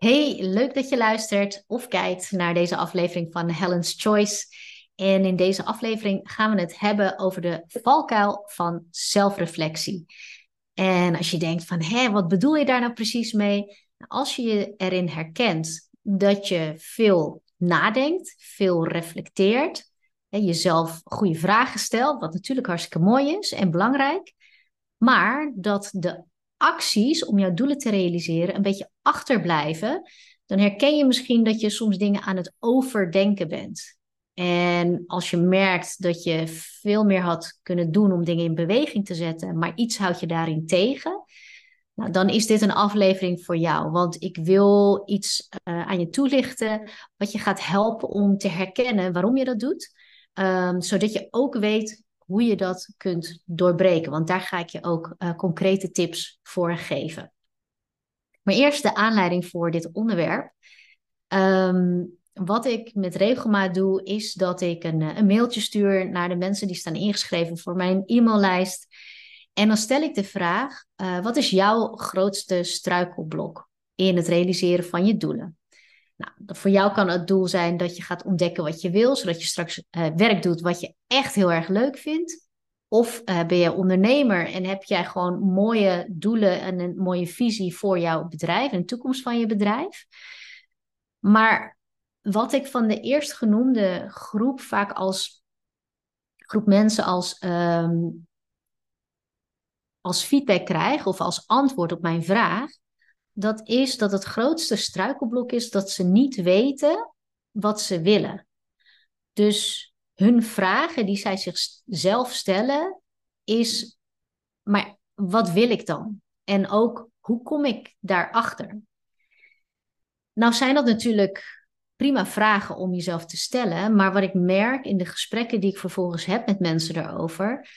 Hey, leuk dat je luistert of kijkt naar deze aflevering van Helen's Choice. En in deze aflevering gaan we het hebben over de valkuil van zelfreflectie. En als je denkt van, hé, wat bedoel je daar nou precies mee? Als je je erin herkent dat je veel nadenkt, veel reflecteert, en jezelf goede vragen stelt, wat natuurlijk hartstikke mooi is en belangrijk, maar dat de acties om jouw doelen te realiseren een beetje achterblijven, dan herken je misschien dat je soms dingen aan het overdenken bent. En als je merkt dat je veel meer had kunnen doen om dingen in beweging te zetten, maar iets houdt je daarin tegen, nou, dan is dit een aflevering voor jou. Want ik wil iets uh, aan je toelichten wat je gaat helpen om te herkennen waarom je dat doet. Um, zodat je ook weet hoe je dat kunt doorbreken. Want daar ga ik je ook uh, concrete tips voor geven. Maar eerst de aanleiding voor dit onderwerp. Um, wat ik met regelmaat doe, is dat ik een, een mailtje stuur naar de mensen die staan ingeschreven voor mijn e-maillijst. En dan stel ik de vraag: uh, wat is jouw grootste struikelblok in het realiseren van je doelen? Nou, voor jou kan het doel zijn dat je gaat ontdekken wat je wil, zodat je straks uh, werk doet wat je echt heel erg leuk vindt. Of uh, ben je ondernemer en heb jij gewoon mooie doelen en een mooie visie voor jouw bedrijf en de toekomst van je bedrijf. Maar wat ik van de eerstgenoemde groep vaak als groep mensen als, um, als feedback krijg of als antwoord op mijn vraag, dat is dat het grootste struikelblok is dat ze niet weten wat ze willen. Dus hun vragen die zij zichzelf stellen is, maar wat wil ik dan? En ook, hoe kom ik daarachter? Nou zijn dat natuurlijk prima vragen om jezelf te stellen, maar wat ik merk in de gesprekken die ik vervolgens heb met mensen daarover,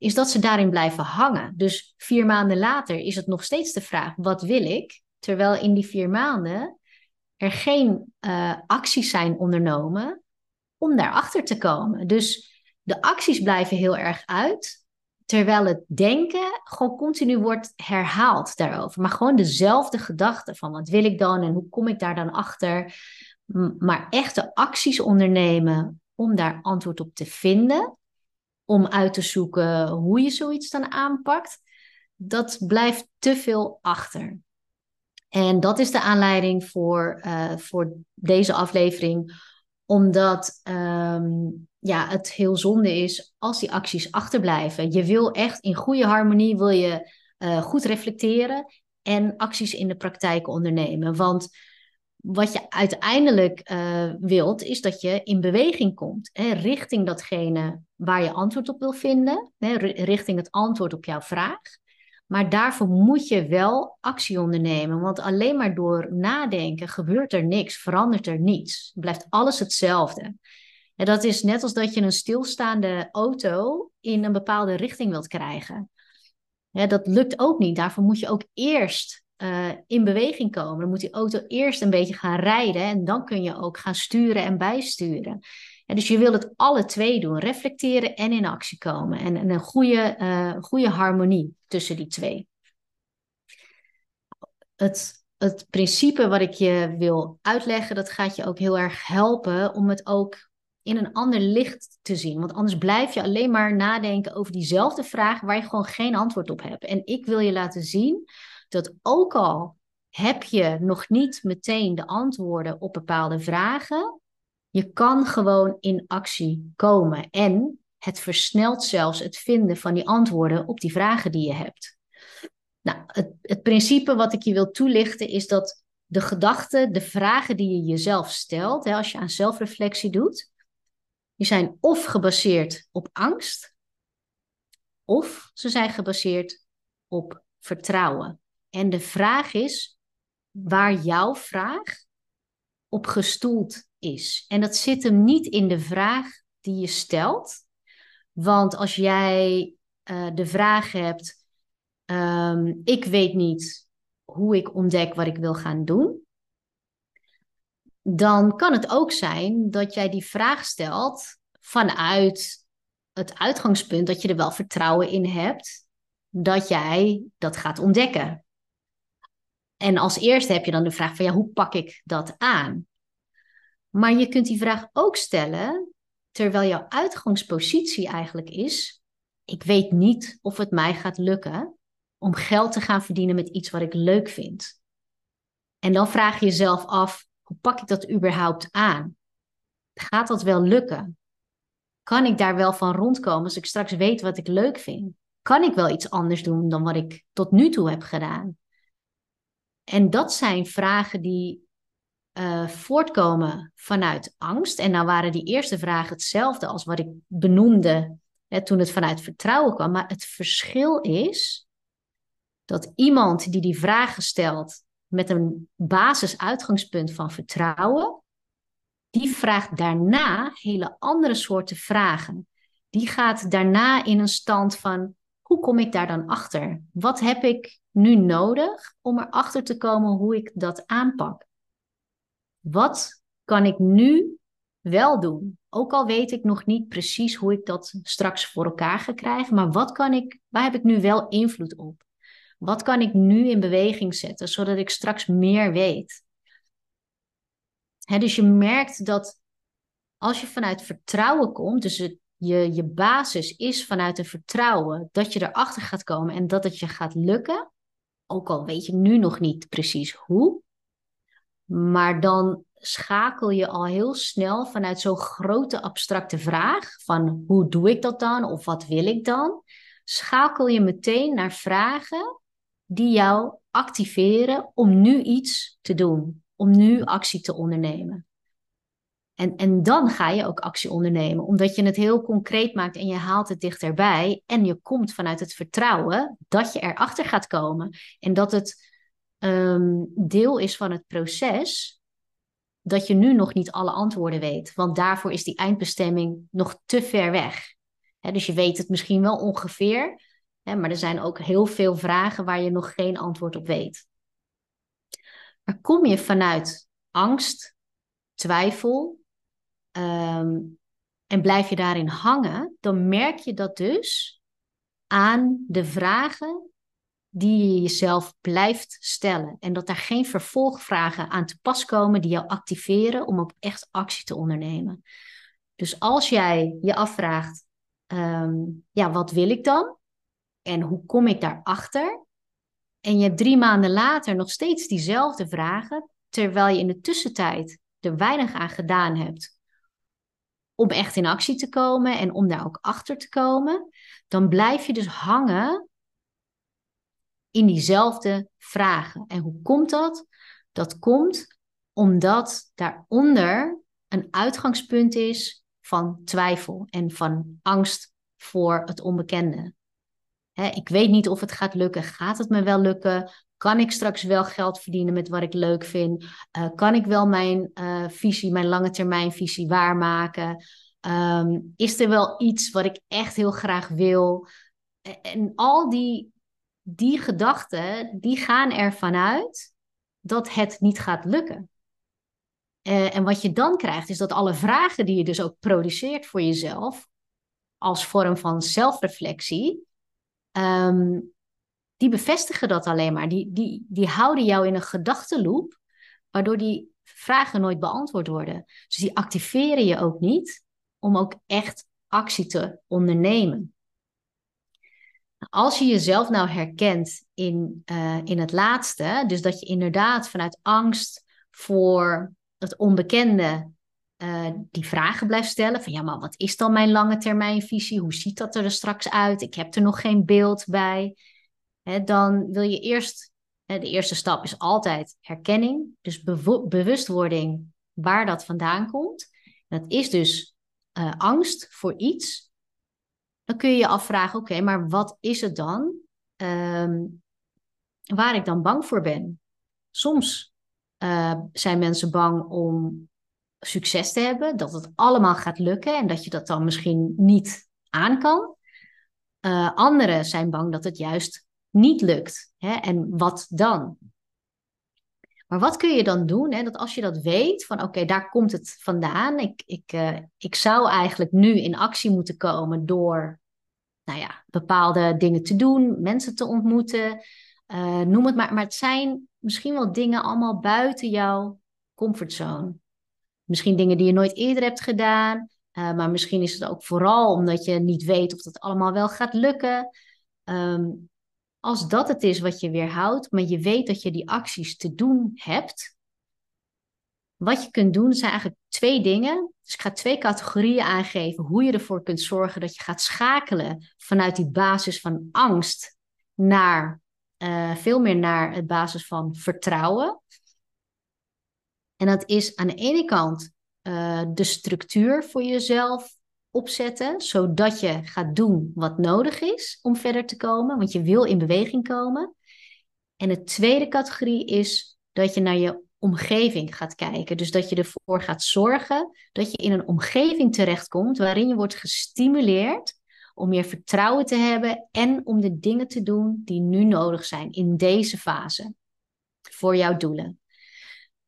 is dat ze daarin blijven hangen. Dus vier maanden later is het nog steeds de vraag: wat wil ik? Terwijl in die vier maanden er geen uh, acties zijn ondernomen om daarachter te komen. Dus de acties blijven heel erg uit, terwijl het denken gewoon continu wordt herhaald daarover. Maar gewoon dezelfde gedachte van wat wil ik dan en hoe kom ik daar dan achter? Maar echte acties ondernemen om daar antwoord op te vinden, om uit te zoeken hoe je zoiets dan aanpakt, dat blijft te veel achter. En dat is de aanleiding voor, uh, voor deze aflevering, omdat um, ja, het heel zonde is als die acties achterblijven. Je wil echt in goede harmonie, wil je uh, goed reflecteren en acties in de praktijk ondernemen. Want wat je uiteindelijk uh, wilt, is dat je in beweging komt. Hè, richting datgene waar je antwoord op wil vinden. Hè, richting het antwoord op jouw vraag. Maar daarvoor moet je wel actie ondernemen. Want alleen maar door nadenken gebeurt er niks, verandert er niets. Blijft alles hetzelfde. En dat is net als dat je een stilstaande auto in een bepaalde richting wilt krijgen. Dat lukt ook niet. Daarvoor moet je ook eerst uh, in beweging komen. Dan moet die auto eerst een beetje gaan rijden en dan kun je ook gaan sturen en bijsturen. En dus je wil het alle twee doen, reflecteren en in actie komen. En, en een goede, uh, goede harmonie tussen die twee. Het, het principe wat ik je wil uitleggen, dat gaat je ook heel erg helpen om het ook in een ander licht te zien. Want anders blijf je alleen maar nadenken over diezelfde vraag waar je gewoon geen antwoord op hebt. En ik wil je laten zien dat ook al heb je nog niet meteen de antwoorden op bepaalde vragen, je kan gewoon in actie komen. En het versnelt zelfs het vinden van die antwoorden op die vragen die je hebt. Nou, het, het principe wat ik je wil toelichten is dat de gedachten, de vragen die je jezelf stelt, hè, als je aan zelfreflectie doet, die zijn of gebaseerd op angst, of ze zijn gebaseerd op vertrouwen. En de vraag is waar jouw vraag op gestoeld is. En dat zit hem niet in de vraag die je stelt. Want als jij uh, de vraag hebt, um, ik weet niet hoe ik ontdek wat ik wil gaan doen, dan kan het ook zijn dat jij die vraag stelt vanuit het uitgangspunt dat je er wel vertrouwen in hebt dat jij dat gaat ontdekken. En als eerste heb je dan de vraag van ja, hoe pak ik dat aan? Maar je kunt die vraag ook stellen terwijl jouw uitgangspositie eigenlijk is: ik weet niet of het mij gaat lukken om geld te gaan verdienen met iets wat ik leuk vind. En dan vraag je jezelf af: hoe pak ik dat überhaupt aan? Gaat dat wel lukken? Kan ik daar wel van rondkomen als ik straks weet wat ik leuk vind? Kan ik wel iets anders doen dan wat ik tot nu toe heb gedaan? En dat zijn vragen die uh, voortkomen vanuit angst. En nou waren die eerste vragen hetzelfde als wat ik benoemde hè, toen het vanuit vertrouwen kwam. Maar het verschil is dat iemand die die vragen stelt met een basisuitgangspunt van vertrouwen, die vraagt daarna hele andere soorten vragen. Die gaat daarna in een stand van hoe kom ik daar dan achter? Wat heb ik nu nodig om erachter te komen hoe ik dat aanpak? Wat kan ik nu wel doen? Ook al weet ik nog niet precies hoe ik dat straks voor elkaar ga krijgen, maar wat kan ik, waar heb ik nu wel invloed op? Wat kan ik nu in beweging zetten, zodat ik straks meer weet? dus je merkt dat als je vanuit vertrouwen komt, dus het, je, je basis is vanuit een vertrouwen dat je erachter gaat komen en dat het je gaat lukken, ook al weet je nu nog niet precies hoe, maar dan schakel je al heel snel vanuit zo'n grote abstracte vraag van hoe doe ik dat dan? Of wat wil ik dan, schakel je meteen naar vragen die jou activeren om nu iets te doen, om nu actie te ondernemen. En, en dan ga je ook actie ondernemen, omdat je het heel concreet maakt en je haalt het dichterbij. En je komt vanuit het vertrouwen dat je erachter gaat komen. En dat het um, deel is van het proces dat je nu nog niet alle antwoorden weet. Want daarvoor is die eindbestemming nog te ver weg. dus je weet het misschien wel ongeveer, maar er zijn ook heel veel vragen waar je nog geen antwoord op weet. Maar kom je vanuit angst, twijfel ehm, en blijf je daarin hangen, dan merk je dat dus aan de vragen die je jezelf blijft stellen. En dat daar geen vervolgvragen aan te pas komen die jou activeren om ook echt actie te ondernemen. Dus als jij je afvraagt, ehm, ja, wat wil ik dan? En hoe kom ik daarachter? En je hebt drie maanden later nog steeds diezelfde vragen, terwijl je in de tussentijd er weinig aan gedaan hebt om echt in actie te komen en om daar ook achter te komen, dan blijf je dus hangen in diezelfde vragen. En hoe komt dat? Dat komt omdat daaronder een uitgangspunt is van twijfel en van angst voor het onbekende. ik weet niet of het gaat lukken. Gaat het me wel lukken? Kan ik straks wel geld verdienen met wat ik leuk vind? Uh, kan ik wel mijn uh, visie, mijn lange termijn visie waarmaken? Um, is er wel iets wat ik echt heel graag wil? En al die die gedachten, die gaan ervan uit dat het niet gaat lukken. Uh, en wat je dan krijgt, is dat alle vragen die je dus ook produceert voor jezelf, als vorm van zelfreflectie, um, die bevestigen dat alleen maar. Die, die, die houden jou in een gedachtenloop, waardoor die vragen nooit beantwoord worden. Dus die activeren je ook niet om ook echt actie te ondernemen. Als je jezelf nou herkent in, uh, in het laatste, dus dat je inderdaad vanuit angst voor het onbekende uh, die vragen blijft stellen: van ja, maar wat is dan mijn lange termijnvisie? Hoe ziet dat er, straks uit? Ik heb er nog geen beeld bij. Dan wil je eerst, hè, de eerste stap is altijd herkenning, dus bewustwording waar dat vandaan komt. Dat is dus uh, angst voor iets dan kun je je afvragen, oké, maar wat is het dan ehm, waar ik dan bang voor ben? Soms uh, zijn mensen bang om succes te hebben, dat het allemaal gaat lukken en dat je dat dan misschien niet aan kan. Uh, anderen zijn bang dat het juist niet lukt. Hè? En wat dan? Maar wat kun je dan doen? Hè? Dat als je dat weet, van oké, daar komt het vandaan. Ik, ik, uh, ik zou eigenlijk nu in actie moeten komen door nou ja, bepaalde dingen te doen, mensen te ontmoeten, Uh, noem het maar. Maar het zijn misschien wel dingen allemaal buiten jouw comfortzone. Misschien dingen die je nooit eerder hebt gedaan. Uh, maar misschien is het ook vooral omdat je niet weet of dat allemaal wel gaat lukken. Um, als dat het is wat je weerhoudt, maar je weet dat je die acties te doen hebt. Wat je kunt doen zijn eigenlijk twee dingen. Dus ik ga twee categorieën aangeven hoe je ervoor kunt zorgen dat je gaat schakelen vanuit die basis van angst naar uh, veel meer naar het basis van vertrouwen. En dat is aan de ene kant uh, de structuur voor jezelf opzetten, zodat je gaat doen wat nodig is om verder te komen, want je wil in beweging komen. En de tweede categorie is dat je naar je omgeving gaat kijken. Dus dat je ervoor gaat zorgen dat je in een omgeving terechtkomt waarin je wordt gestimuleerd om meer vertrouwen te hebben en om de dingen te doen die nu nodig zijn in deze fase voor jouw doelen.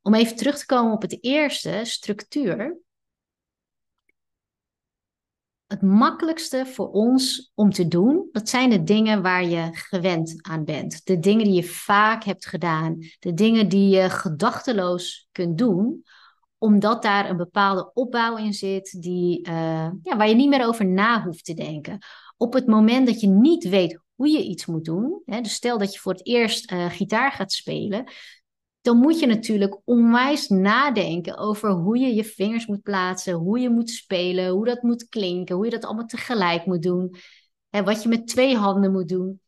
Om even terug te komen op het eerste, structuur. Het makkelijkste voor ons om te doen, dat zijn de dingen waar je gewend aan bent. De dingen die je vaak hebt gedaan. De dingen die je gedachteloos kunt doen, omdat daar een bepaalde opbouw in zit die, uh, ja, waar je niet meer over na hoeft te denken. Op het moment dat je niet weet hoe je iets moet doen, hè, dus stel dat je voor het eerst uh, gitaar gaat spelen, dan moet je natuurlijk onwijs nadenken over hoe je je vingers moet plaatsen, hoe je moet spelen, hoe dat moet klinken, hoe je dat allemaal tegelijk moet doen, wat je met twee handen moet doen.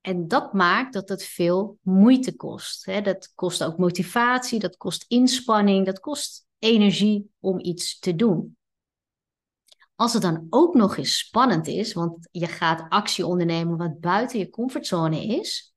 En dat maakt dat het veel moeite kost. Hè. Dat kost ook motivatie, dat kost inspanning, dat kost energie om iets te doen. Als het dan ook nog eens spannend is, want je gaat actie ondernemen wat buiten je comfortzone is,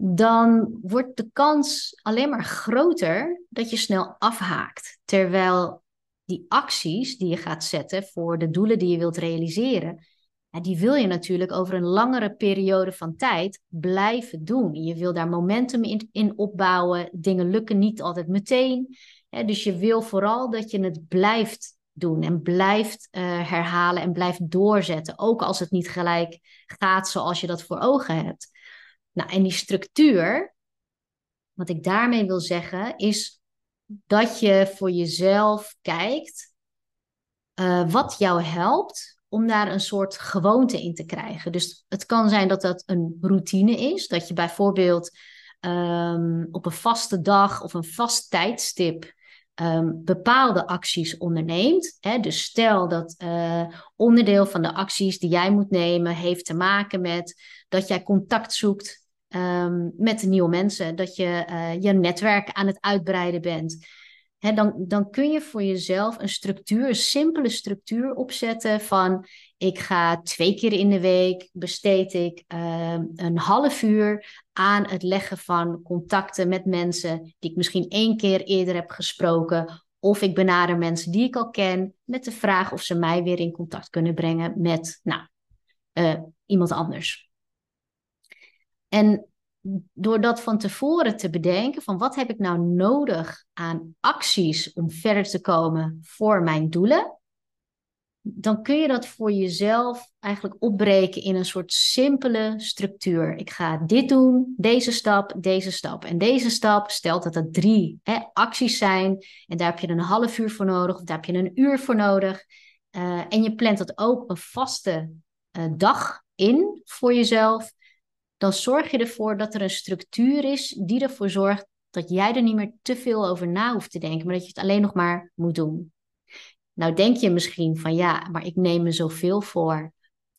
dan wordt de kans alleen maar groter dat je snel afhaakt. Terwijl die acties die je gaat zetten voor de doelen die je wilt realiseren, die wil je natuurlijk over een langere periode van tijd blijven doen. Je wil daar momentum in, in opbouwen. Dingen lukken niet altijd meteen. dus je wil vooral dat je het blijft doen en blijft uh, herhalen en blijft doorzetten. Ook als het niet gelijk gaat zoals je dat voor ogen hebt. Nou, en die structuur, wat ik daarmee wil zeggen, is dat je voor jezelf kijkt uh, wat jou helpt om daar een soort gewoonte in te krijgen. Dus het kan zijn dat dat een routine is, dat je bijvoorbeeld um, op een vaste dag of een vast tijdstip um, bepaalde acties onderneemt. Hè? Dus stel dat uh, onderdeel van de acties die jij moet nemen heeft te maken met dat jij contact zoekt um, met nieuwe mensen, dat je uh, je netwerk aan het uitbreiden bent. Dan, dan kun je voor jezelf een structuur, simpele structuur opzetten van ik ga twee keer in de week besteed ik uh, een half uur aan het leggen van contacten met mensen die ik misschien één keer eerder heb gesproken. Of ik benader mensen die ik al ken met de vraag of ze mij weer in contact kunnen brengen met nou, uh, iemand anders. En door dat van tevoren te bedenken, van wat heb ik nou nodig aan acties om verder te komen voor mijn doelen, dan kun je dat voor jezelf eigenlijk opbreken in een soort simpele structuur. Ik ga dit doen, deze stap, deze stap. En deze stap stelt dat er drie hè, acties zijn. En daar heb je een half uur voor nodig, of daar heb je een uur voor nodig. Uh, en je plant dat ook een vaste uh, dag in voor jezelf dan zorg je ervoor dat er een structuur is die ervoor zorgt dat jij er niet meer te veel over na hoeft te denken, maar dat je het alleen nog maar moet doen. Nou denk je misschien van ja, maar ik neem me zoveel voor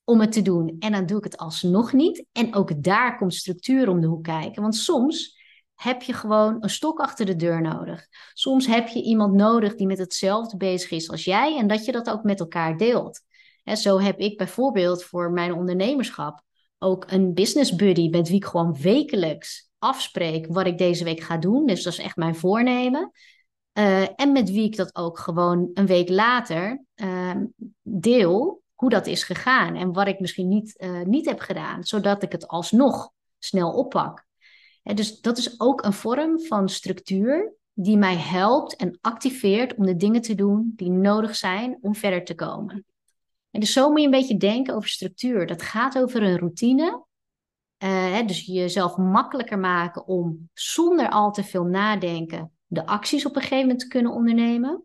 om het te doen en dan doe ik het alsnog niet. En ook daar komt structuur om de hoek kijken, want soms heb je gewoon een stok achter de deur nodig. Soms heb je iemand nodig die met hetzelfde bezig is als jij en dat je dat ook met elkaar deelt. En zo heb ik bijvoorbeeld voor mijn ondernemerschap ook een business buddy met wie ik gewoon wekelijks afspreek wat ik deze week ga doen. Dus dat is echt mijn voornemen. Uh, en met wie ik dat ook gewoon een week later uh, deel hoe dat is gegaan en wat ik misschien niet, uh, niet heb gedaan, zodat ik het alsnog snel oppak. En dus dat is ook een vorm van structuur die mij helpt en activeert om de dingen te doen die nodig zijn om verder te komen. En dus zo moet je een beetje denken over structuur. Dat gaat over een routine hè, dus jezelf makkelijker maken om zonder al te veel nadenken de acties op een gegeven moment te kunnen ondernemen.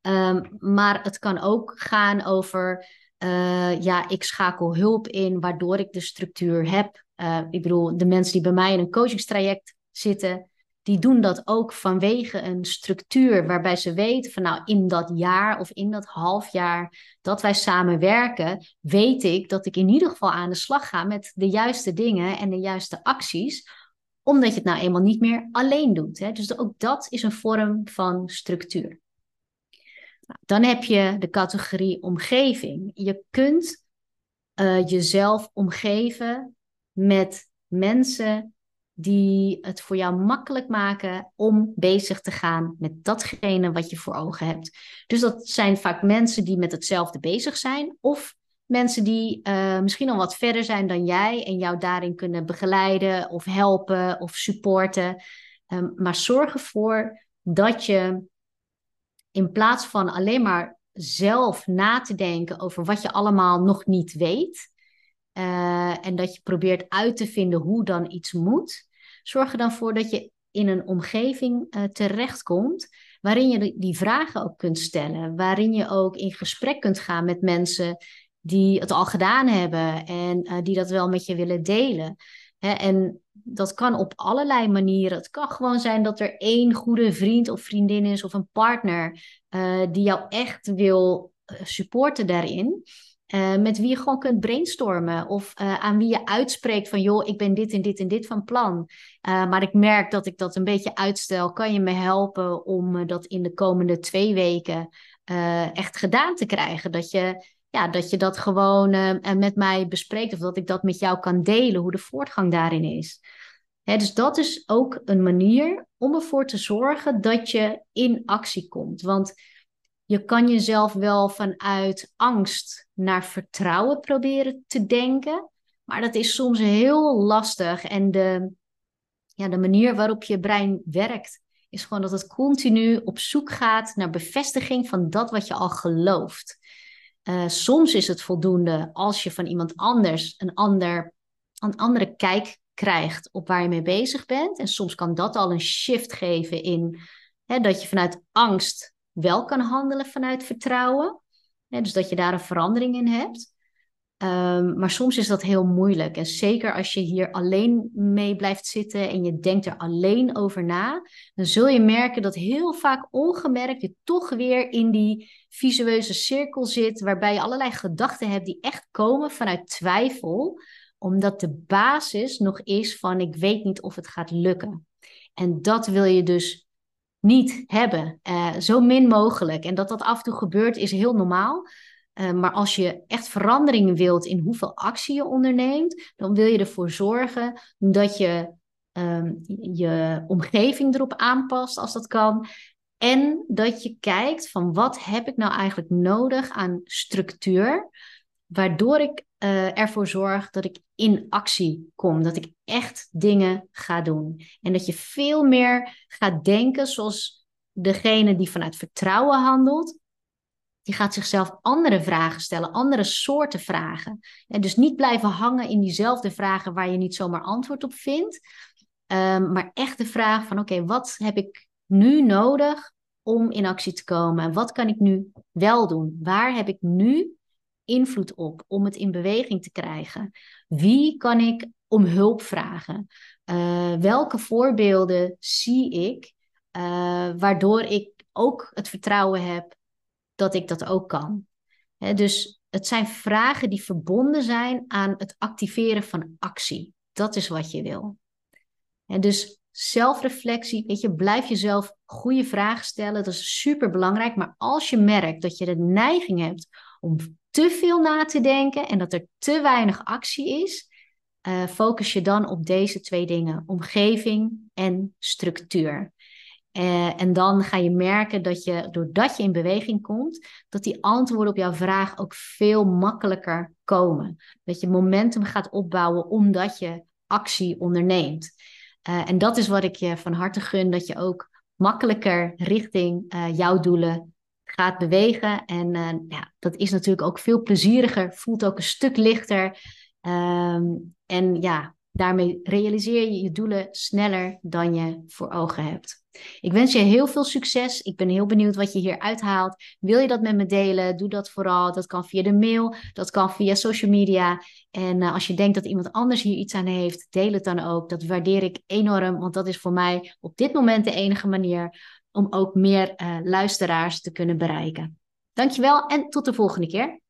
Ehm, maar het kan ook gaan over, uh, ja, ik schakel hulp in waardoor ik de structuur heb. Uh, ik bedoel, de mensen die bij mij in een coachingstraject zitten, die doen dat ook vanwege een structuur waarbij ze weten van nou in dat jaar of in dat half jaar dat wij samen werken, weet ik dat ik in ieder geval aan de slag ga met de juiste dingen en de juiste acties, omdat je het nou eenmaal niet meer alleen doet. Hè? Dus ook dat is een vorm van structuur. Nou, dan heb je de categorie omgeving. Je kunt uh, jezelf omgeven met mensen die het voor jou makkelijk maken om bezig te gaan met datgene wat je voor ogen hebt. Dus dat zijn vaak mensen die met hetzelfde bezig zijn of mensen die uh, misschien al wat verder zijn dan jij en jou daarin kunnen begeleiden of helpen of supporten. Um, maar zorg ervoor dat je in plaats van alleen maar zelf na te denken over wat je allemaal nog niet weet, uh, en dat je probeert uit te vinden hoe dan iets moet, zorg er dan voor dat je in een omgeving uh, terechtkomt waarin je die vragen ook kunt stellen, waarin je ook in gesprek kunt gaan met mensen die het al gedaan hebben en uh, die dat wel met je willen delen. Hè, en dat kan op allerlei manieren. Het kan gewoon zijn dat er één goede vriend of vriendin is of een partner uh, die jou echt wil supporten daarin. Uh, met wie je gewoon kunt brainstormen. Of uh, aan wie je uitspreekt van joh, ik ben dit en dit en dit van plan. Uh, maar ik merk dat ik dat een beetje uitstel. Kan je me helpen om dat in de komende twee weken echt gedaan te krijgen? Dat je, ja, dat, je dat gewoon met mij bespreekt. Of dat ik dat met jou kan delen, hoe de voortgang daarin is. Hè, dus dat is ook een manier om ervoor te zorgen dat je in actie komt. Want je kan jezelf wel vanuit angst naar vertrouwen proberen te denken. Maar dat is soms heel lastig. En de, ja, de manier waarop je brein werkt, is gewoon dat het continu op zoek gaat naar bevestiging van dat wat je al gelooft. Uh, soms is het voldoende als je van iemand anders een, ander, een andere kijk krijgt op waar je mee bezig bent. En soms kan dat al een shift geven in hè, dat je vanuit angst wel kan handelen vanuit vertrouwen. dus dat je daar een verandering in hebt. Um, maar soms is dat heel moeilijk. En zeker als je hier alleen mee blijft zitten en je denkt er alleen over na, dan zul je merken dat heel vaak ongemerkt je toch weer in die visueuze cirkel zit, waarbij je allerlei gedachten hebt die echt komen vanuit twijfel, omdat de basis nog is van ik weet niet of het gaat lukken. En dat wil je dus niet hebben. Uh, zo min mogelijk. En dat dat af en toe gebeurt is heel normaal. Uh, maar als je echt verandering wilt in hoeveel actie je onderneemt, dan wil je ervoor zorgen dat je um, je omgeving erop aanpast als dat kan. En dat je kijkt van wat heb ik nou eigenlijk nodig aan structuur, waardoor ik uh, ervoor zorg dat ik in actie kom. Dat ik echt dingen ga doen. En dat je veel meer gaat denken zoals degene die vanuit vertrouwen handelt. Die gaat zichzelf andere vragen stellen, andere soorten vragen. En dus niet blijven hangen in diezelfde vragen waar je niet zomaar antwoord op vindt. Um, maar echt de vraag van oké, wat heb ik nu nodig om in actie te komen? Wat kan ik nu wel doen? Waar heb ik nu invloed op om het in beweging te krijgen? Wie kan ik om hulp vragen? Uh, welke voorbeelden zie ik uh, waardoor ik ook het vertrouwen heb dat ik dat ook kan? Dus het zijn vragen die verbonden zijn aan het activeren van actie. Dat is wat je wil. En dus zelfreflectie, weet je, blijf jezelf goede vragen stellen. Dat is super belangrijk. Maar als je merkt dat je de neiging hebt om te veel na te denken en dat er te weinig actie is, uh, focus je dan op deze twee dingen: omgeving en structuur. Uh, en dan ga je merken dat je, doordat je in beweging komt, dat die antwoorden op jouw vraag ook veel makkelijker komen. Dat je momentum gaat opbouwen omdat je actie onderneemt. Uh, en dat is wat ik je van harte gun, dat je ook makkelijker richting jouw doelen gaat bewegen. En uh, ja, dat is natuurlijk ook veel plezieriger, voelt ook een stuk lichter. Ehm, en ja, daarmee realiseer je je doelen sneller dan je voor ogen hebt. Ik wens je heel veel succes. Ik ben heel benieuwd wat je hier uithaalt. Wil je dat met me delen? Doe dat vooral. Dat kan via de mail, dat kan via social media. En uh, als je denkt dat iemand anders hier iets aan heeft, deel het dan ook. Dat waardeer ik enorm, want dat is voor mij op dit moment de enige manier om ook meer uh, luisteraars te kunnen bereiken. Dankjewel en tot de volgende keer.